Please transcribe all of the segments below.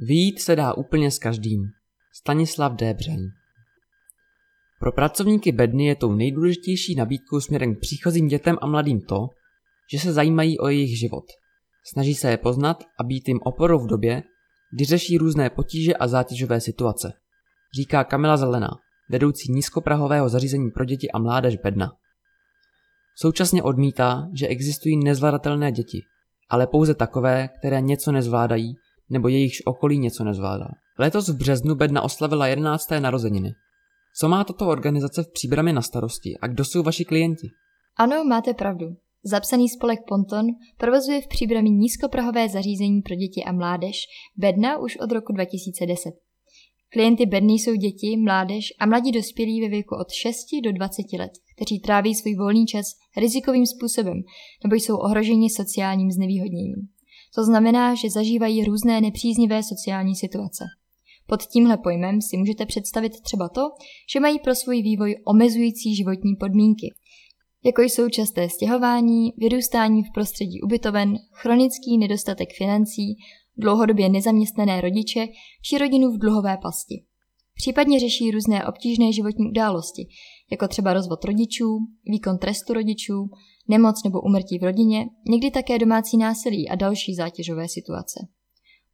Výjít se dá úplně s každým. Stanislav D. Břeň Pro pracovníky bedny je tou nejdůležitější nabídkou směrem k příchozím dětem a mladým to, že se zajímají o jejich život. Snaží se je poznat a být jim oporou v době, kdy řeší různé potíže a zátěžové situace, říká Kamila Zelená, vedoucí nízkoprahového zařízení pro děti a mládež Bedna. Současně odmítá, že existují nezvladatelné děti, ale pouze takové, které něco nezvládají nebo jejichž okolí něco nezvládá. Letos v březnu Bedna oslavila 11. narozeniny. Co má tato organizace v příbrami na starosti a kdo jsou vaši klienti? Ano, máte pravdu. Zapsaný spolek Ponton provozuje v příbrami nízkoprahové zařízení pro děti a mládež Bedna už od roku 2010. Klienty Bedny jsou děti, mládež a mladí dospělí ve věku od 6 do 20 let, kteří tráví svůj volný čas rizikovým způsobem nebo jsou ohroženi sociálním znevýhodněním. To znamená, že zažívají různé nepříznivé sociální situace. Pod tímhle pojmem si můžete představit třeba to, že mají pro svůj vývoj omezující životní podmínky, jako jsou časté stěhování, vyrůstání v prostředí ubytoven, chronický nedostatek financí, dlouhodobě nezaměstnané rodiče či rodinu v dluhové pasti. Případně řeší různé obtížné životní události, jako třeba rozvod rodičů, výkon trestu rodičů, nemoc nebo umrtí v rodině, někdy také domácí násilí a další zátěžové situace.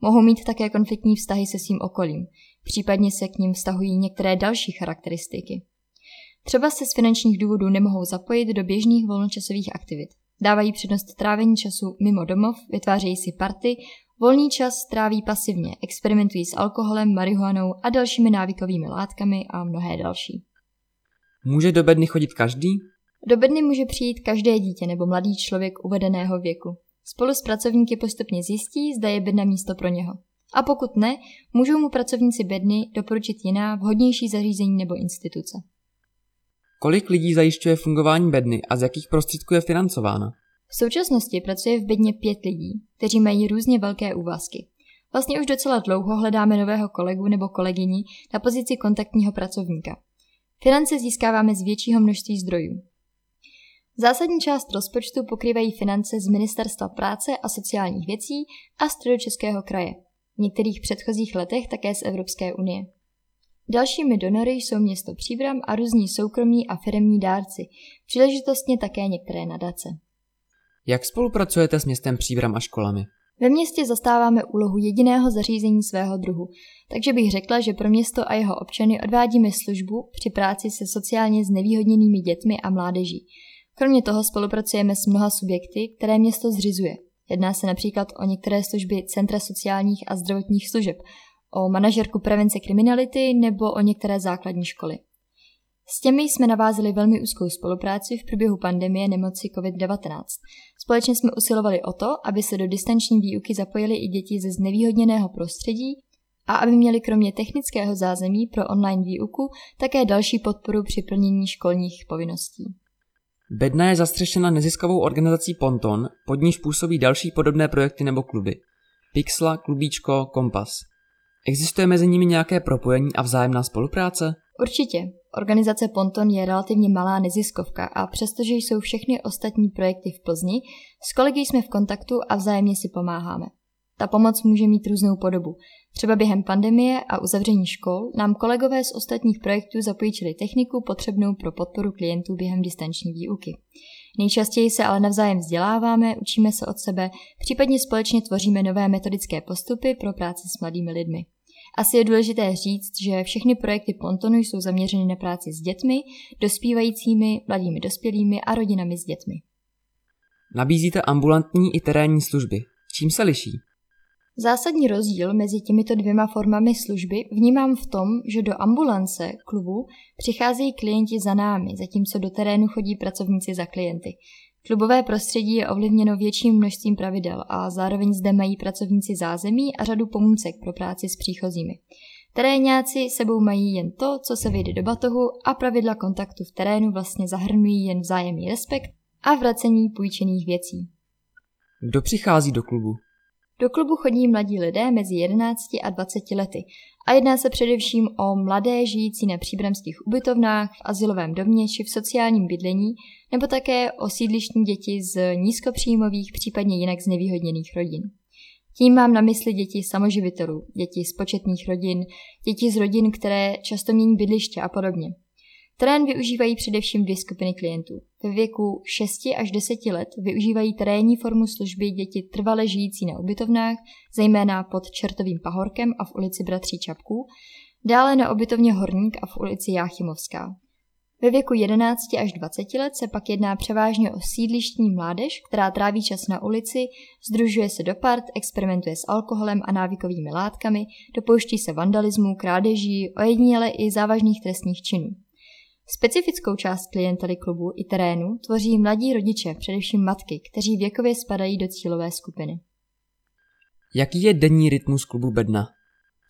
Mohou mít také konfliktní vztahy se svým okolím, případně se k ním vztahují některé další charakteristiky. Třeba se z finančních důvodů nemohou zapojit do běžných volnočasových aktivit. Dávají přednost trávení času mimo domov, vytvářejí si party, volný čas tráví pasivně, experimentují s alkoholem, marihuanou a dalšími návykovými látkami a mnohé další. Může do bedny chodit každý? Do bedny může přijít každé dítě nebo mladý člověk uvedeného věku. Spolu s pracovníky postupně zjistí, zda je bedna místo pro něho. A pokud ne, můžou mu pracovníci bedny doporučit jiná, vhodnější zařízení nebo instituce. Kolik lidí zajišťuje fungování bedny a z jakých prostředků je financována? V současnosti pracuje v bedně pět lidí, kteří mají různě velké úvazky. Vlastně už docela dlouho hledáme nového kolegu nebo kolegyni na pozici kontaktního pracovníka. Finance získáváme z většího množství zdrojů. Zásadní část rozpočtu pokrývají finance z Ministerstva práce a sociálních věcí a Středočeského kraje. V některých předchozích letech také z Evropské unie. Dalšími donory jsou město Příbram a různí soukromí a firemní dárci, příležitostně také některé nadace. Jak spolupracujete s městem Příbram a školami? Ve městě zastáváme úlohu jediného zařízení svého druhu, takže bych řekla, že pro město a jeho občany odvádíme službu při práci se sociálně znevýhodněnými dětmi a mládeží. Kromě toho spolupracujeme s mnoha subjekty, které město zřizuje. Jedná se například o některé služby Centra sociálních a zdravotních služeb, o manažerku prevence kriminality nebo o některé základní školy. S těmi jsme navázali velmi úzkou spolupráci v průběhu pandemie nemoci COVID-19. Společně jsme usilovali o to, aby se do distanční výuky zapojili i děti ze znevýhodněného prostředí a aby měli kromě technického zázemí pro online výuku také další podporu při plnění školních povinností. Bedna je zastřešena neziskovou organizací Ponton, pod níž působí další podobné projekty nebo kluby. Pixla, Klubíčko, Kompas. Existuje mezi nimi nějaké propojení a vzájemná spolupráce? Určitě. Organizace Ponton je relativně malá neziskovka a přestože jsou všechny ostatní projekty v Plzni, s kolegy jsme v kontaktu a vzájemně si pomáháme. Ta pomoc může mít různou podobu. Třeba během pandemie a uzavření škol nám kolegové z ostatních projektů zapůjčili techniku potřebnou pro podporu klientů během distanční výuky. Nejčastěji se ale navzájem vzděláváme, učíme se od sebe, případně společně tvoříme nové metodické postupy pro práci s mladými lidmi. Asi je důležité říct, že všechny projekty Pontonu jsou zaměřeny na práci s dětmi, dospívajícími, mladými dospělými a rodinami s dětmi. Nabízíte ambulantní i terénní služby. Čím se liší? Zásadní rozdíl mezi těmito dvěma formami služby vnímám v tom, že do ambulance klubu přicházejí klienti za námi, zatímco do terénu chodí pracovníci za klienty. Klubové prostředí je ovlivněno větším množstvím pravidel a zároveň zde mají pracovníci zázemí a řadu pomůcek pro práci s příchozími. Terénáci sebou mají jen to, co se vyjde do batohu a pravidla kontaktu v terénu vlastně zahrnují jen vzájemný respekt a vracení půjčených věcí. Kdo přichází do klubu? Do klubu chodí mladí lidé mezi 11 a 20 lety a jedná se především o mladé žijící na příbramských ubytovnách, v asilovém domě či v sociálním bydlení, nebo také o sídlištní děti z nízkopříjmových, případně jinak znevýhodněných rodin. Tím mám na mysli děti samoživitelů, děti z početných rodin, děti z rodin, které často mění bydliště a podobně. Terén využívají především dvě skupiny klientů. Ve věku 6 až 10 let využívají terénní formu služby děti trvale žijící na ubytovnách, zejména pod Čertovým pahorkem a v ulici Bratří Čapků, dále na ubytovně Horník a v ulici Jáchymovská. Ve věku 11 až 20 let se pak jedná převážně o sídlištní mládež, která tráví čas na ulici, združuje se do part, experimentuje s alkoholem a návykovými látkami, dopouští se vandalismu, krádeží, ojediněle i závažných trestních činů. Specifickou část klientely klubu i terénu tvoří mladí rodiče, především matky, kteří věkově spadají do cílové skupiny. Jaký je denní rytmus klubu Bedna?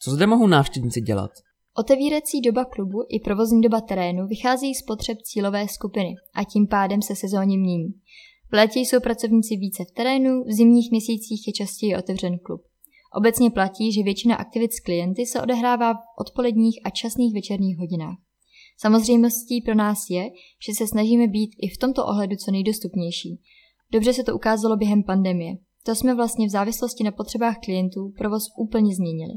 Co zde mohou návštěvníci dělat? Otevírací doba klubu i provozní doba terénu vychází z potřeb cílové skupiny a tím pádem se sezóně mění. V létě jsou pracovníci více v terénu, v zimních měsících je častěji otevřen klub. Obecně platí, že většina aktivit s klienty se odehrává v odpoledních a časných večerních hodinách. Samozřejmostí pro nás je, že se snažíme být i v tomto ohledu co nejdostupnější. Dobře se to ukázalo během pandemie. To jsme vlastně v závislosti na potřebách klientů provoz úplně změnili.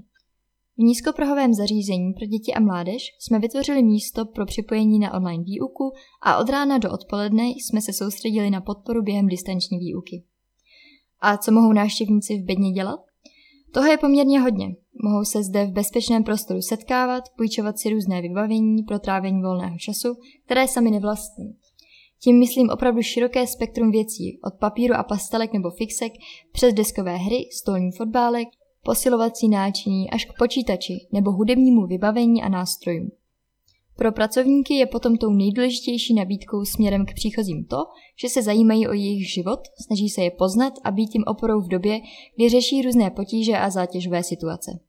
V nízkoprahovém zařízení pro děti a mládež jsme vytvořili místo pro připojení na online výuku a od rána do odpoledne jsme se soustředili na podporu během distanční výuky. A co mohou návštěvníci v bedně dělat? Toho je poměrně hodně. Mohou se zde v bezpečném prostoru setkávat, půjčovat si různé vybavení pro trávení volného času, které sami nevlastní. Tím myslím opravdu široké spektrum věcí, od papíru a pastelek nebo fixek přes deskové hry, stolní fotbálek, posilovací náčiní až k počítači nebo hudebnímu vybavení a nástrojům. Pro pracovníky je potom tou nejdůležitější nabídkou směrem k příchozím to, že se zajímají o jejich život, snaží se je poznat a být jim oporou v době, kdy řeší různé potíže a zátěžové situace.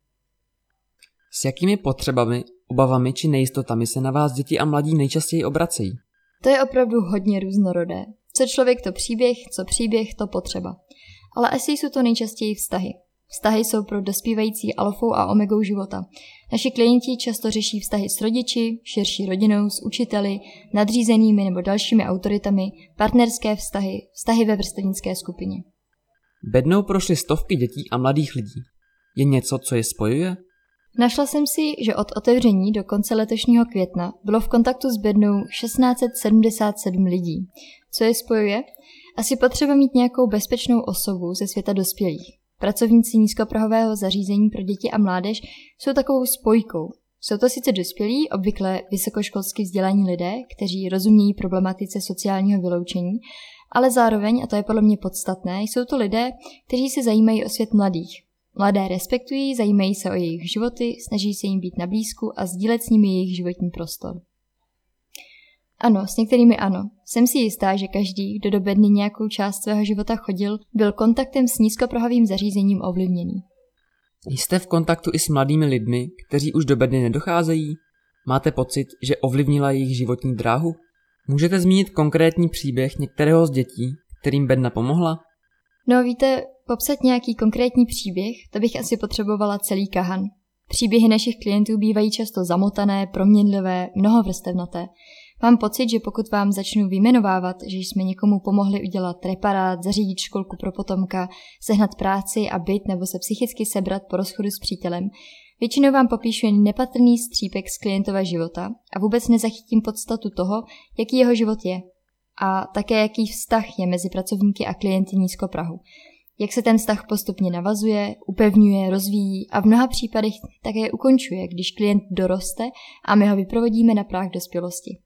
S jakými potřebami, obavami či nejistotami se na vás děti a mladí nejčastěji obracejí? To je opravdu hodně různorodé. Co člověk, to příběh, co příběh, to potřeba. Ale asi jsou to nejčastěji vztahy. Vztahy jsou pro dospívající alfou a omegou života. Naši klienti často řeší vztahy s rodiči, širší rodinou, s učiteli, nadřízenými nebo dalšími autoritami, partnerské vztahy, vztahy ve vrstevnické skupině. Bednou prošly stovky dětí a mladých lidí. Je něco, co je spojuje? Našla jsem si, že od otevření do konce letošního května bylo v kontaktu s Bednou 1677 lidí. Co je spojuje? Asi potřeba mít nějakou bezpečnou osobu ze světa dospělých. Pracovníci nízkoprahového zařízení pro děti a mládež jsou takovou spojkou. Jsou to sice dospělí, obvykle vysokoškolsky vzdělaní lidé, kteří rozumějí problematice sociálního vyloučení, ale zároveň, a to je podle mě podstatné, jsou to lidé, kteří se zajímají o svět mladých. Mladé respektují, zajímají se o jejich životy, snaží se jim být na blízku a sdílet s nimi jejich životní prostor. Ano, s některými ano. Jsem si jistá, že každý, kdo do bedny nějakou část svého života chodil, byl kontaktem s nízkoprahovým zařízením ovlivněný. Jste v kontaktu i s mladými lidmi, kteří už do bedny nedocházejí? Máte pocit, že ovlivnila jejich životní dráhu? Můžete zmínit konkrétní příběh některého z dětí, kterým bedna pomohla? No víte, popsat nějaký konkrétní příběh, to bych asi potřebovala celý kahan. Příběhy našich klientů bývají často zamotané, proměnlivé, mnohovrstevnaté. Mám pocit, že pokud vám začnu vyjmenovávat, že jsme někomu pomohli udělat reparát, zařídit školku pro potomka, sehnat práci a byt nebo se psychicky sebrat po rozchodu s přítelem, většinou vám popíšu jen nepatrný střípek z klientova života a vůbec nezachytím podstatu toho, jaký jeho život je. A také jaký vztah je mezi pracovníky a klienty nízkoprahu. Jak se ten vztah postupně navazuje, upevňuje, rozvíjí a v mnoha případech také ukončuje, když klient doroste a my ho vyprovodíme na práh dospělosti.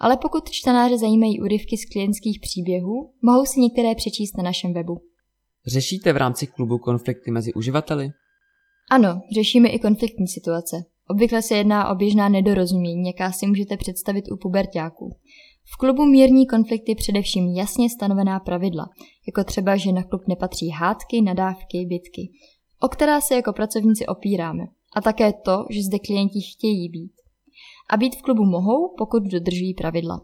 Ale pokud čtenáře zajímají úryvky z klientských příběhů, mohou si některé přečíst na našem webu. Řešíte v rámci klubu konflikty mezi uživateli? Ano, řešíme i konfliktní situace. Obvykle se jedná o běžná nedorozumění, jaká si můžete představit u pubertáků. V klubu mírní konflikty především jasně stanovená pravidla, jako třeba, že na klub nepatří hádky, nadávky, bitky, o která se jako pracovníci opíráme. A také to, že zde klienti chtějí být a být v klubu mohou, pokud dodržují pravidla.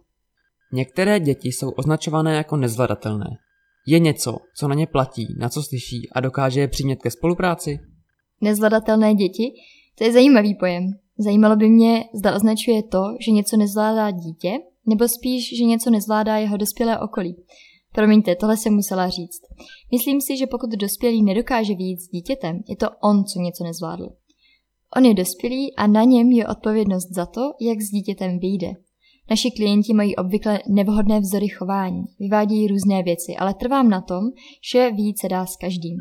Některé děti jsou označované jako nezvladatelné. Je něco, co na ně platí, na co slyší a dokáže je přimět ke spolupráci? Nezvladatelné děti? To je zajímavý pojem. Zajímalo by mě, zda označuje to, že něco nezvládá dítě, nebo spíš, že něco nezvládá jeho dospělé okolí. Promiňte, tohle jsem musela říct. Myslím si, že pokud dospělý nedokáže vyjít s dítětem, je to on, co něco nezvládl. On je dospělý a na něm je odpovědnost za to, jak s dítětem vyjde. Naši klienti mají obvykle nevhodné vzory chování, vyvádějí různé věci, ale trvám na tom, že víc se dá s každým.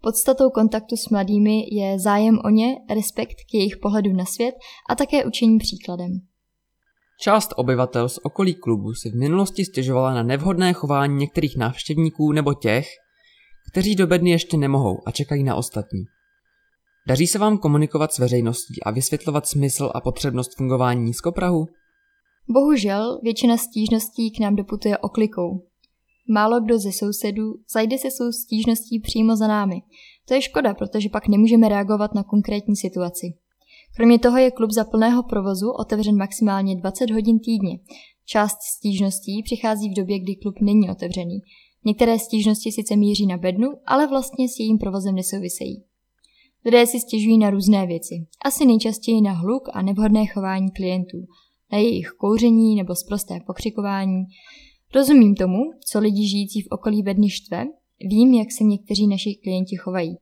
Podstatou kontaktu s mladými je zájem o ně, respekt k jejich pohledu na svět a také učení příkladem. Část obyvatel z okolí klubu si v minulosti stěžovala na nevhodné chování některých návštěvníků nebo těch, kteří do bedny ještě nemohou a čekají na ostatní. Daří se vám komunikovat s veřejností a vysvětlovat smysl a potřebnost fungování nízkoprahu? Bohužel většina stížností k nám doputuje oklikou. Málo kdo ze sousedů zajde se svou stížností přímo za námi. To je škoda, protože pak nemůžeme reagovat na konkrétní situaci. Kromě toho je klub za plného provozu otevřen maximálně 20 hodin týdně. Část stížností přichází v době, kdy klub není otevřený. Některé stížnosti sice míří na bednu, ale vlastně s jejím provozem nesouvisejí. Lidé si stěžují na různé věci. Asi nejčastěji na hluk a nevhodné chování klientů, na jejich kouření nebo zprosté pokřikování. Rozumím tomu, co lidi žijící v okolí bedny štve, vím, jak se někteří naši klienti chovají.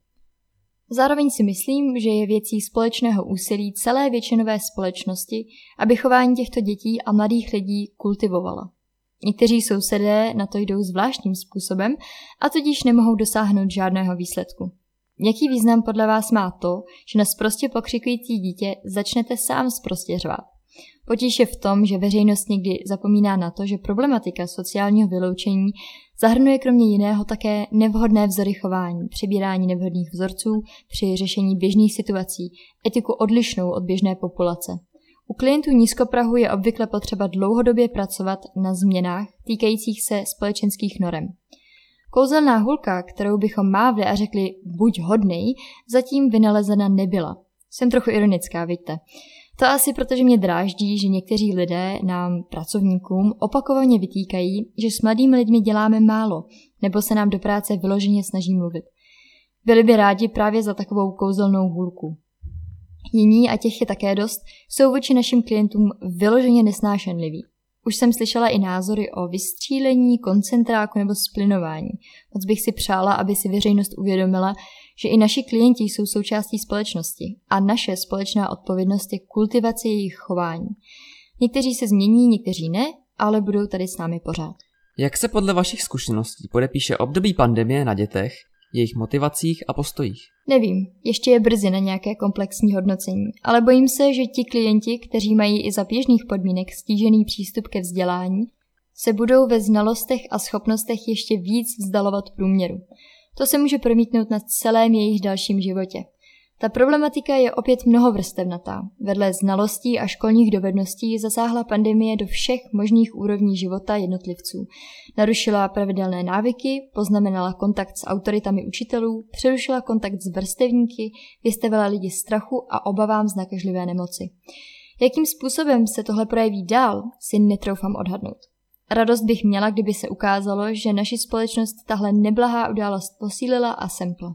Zároveň si myslím, že je věcí společného úsilí celé většinové společnosti, aby chování těchto dětí a mladých lidí kultivovala. Někteří sousedé na to jdou zvláštním způsobem a tudíž nemohou dosáhnout žádného výsledku. Jaký význam podle vás má to, že na sprostě pokřikující dítě začnete sám sprostě řvát? Potíž je v tom, že veřejnost někdy zapomíná na to, že problematika sociálního vyloučení zahrnuje kromě jiného také nevhodné vzory chování, přebírání nevhodných vzorců při řešení běžných situací, etiku odlišnou od běžné populace. U klientů nízkoprahu je obvykle potřeba dlouhodobě pracovat na změnách týkajících se společenských norem. Kouzelná hulka, kterou bychom mávli a řekli buď hodnej, zatím vynalezena nebyla. Jsem trochu ironická, vidíte. To asi protože mě dráždí, že někteří lidé nám, pracovníkům, opakovaně vytýkají, že s mladými lidmi děláme málo, nebo se nám do práce vyloženě snaží mluvit. Byli by rádi právě za takovou kouzelnou hůlku. Jiní, a těch je také dost, jsou vůči našim klientům vyloženě nesnášenliví. Už jsem slyšela i názory o vystřílení, koncentráku nebo splinování. Moc bych si přála, aby si veřejnost uvědomila, že i naši klienti jsou součástí společnosti a naše společná odpovědnost je kultivace jejich chování. Někteří se změní, někteří ne, ale budou tady s námi pořád. Jak se podle vašich zkušeností podepíše období pandemie na dětech, jejich motivacích a postojích? Nevím, ještě je brzy na nějaké komplexní hodnocení, ale bojím se, že ti klienti, kteří mají i za běžných podmínek stížený přístup ke vzdělání, se budou ve znalostech a schopnostech ještě víc vzdalovat průměru. To se může promítnout na celém jejich dalším životě. Ta problematika je opět mnohovrstevnatá. Vedle znalostí a školních dovedností zasáhla pandemie do všech možných úrovní života jednotlivců. Narušila pravidelné návyky, poznamenala kontakt s autoritami učitelů, přerušila kontakt s vrstevníky, vystavila lidi strachu a obavám z nakažlivé nemoci. Jakým způsobem se tohle projeví dál, si netroufám odhadnout. Radost bych měla, kdyby se ukázalo, že naši společnost tahle neblahá událost posílila a sempla.